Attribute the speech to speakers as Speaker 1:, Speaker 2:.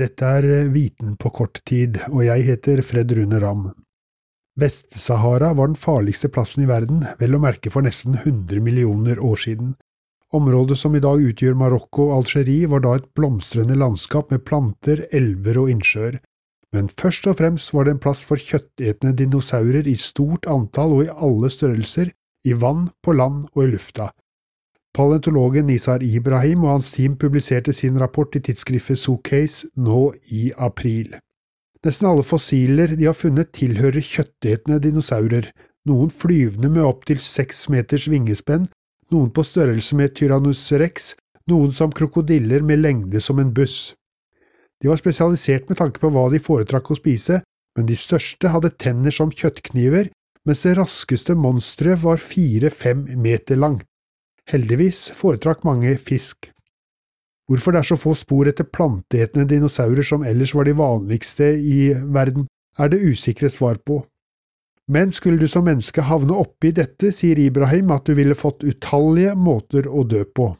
Speaker 1: Dette er Viten på kort tid, og jeg heter Fred Rune Ramm. Vest-Sahara var den farligste plassen i verden, vel å merke for nesten 100 millioner år siden. Området som i dag utgjør Marokko og Algerie, var da et blomstrende landskap med planter, elver og innsjøer. Men først og fremst var det en plass for kjøttetende dinosaurer i stort antall og i alle størrelser, i vann, på land og i lufta. Paleontologen Nisar Ibrahim og hans team publiserte sin rapport i tidsskriftet Zoocase nå i april. Nesten alle fossiler de har funnet tilhører kjøttetende dinosaurer, noen flyvende med opptil seks meters vingespenn, noen på størrelse med Tyrannus rex, noen som krokodiller med lengde som en buss. De var spesialisert med tanke på hva de foretrakk å spise, men de største hadde tenner som kjøttkniver, mens det raskeste monsteret var fire–fem meter langt. Heldigvis foretrakk mange fisk. Hvorfor det er så få spor etter planteetende dinosaurer som ellers var de vanligste i verden, er det usikre svar på. Men skulle du som menneske havne oppi dette, sier Ibrahim at du ville fått utallige måter å dø på.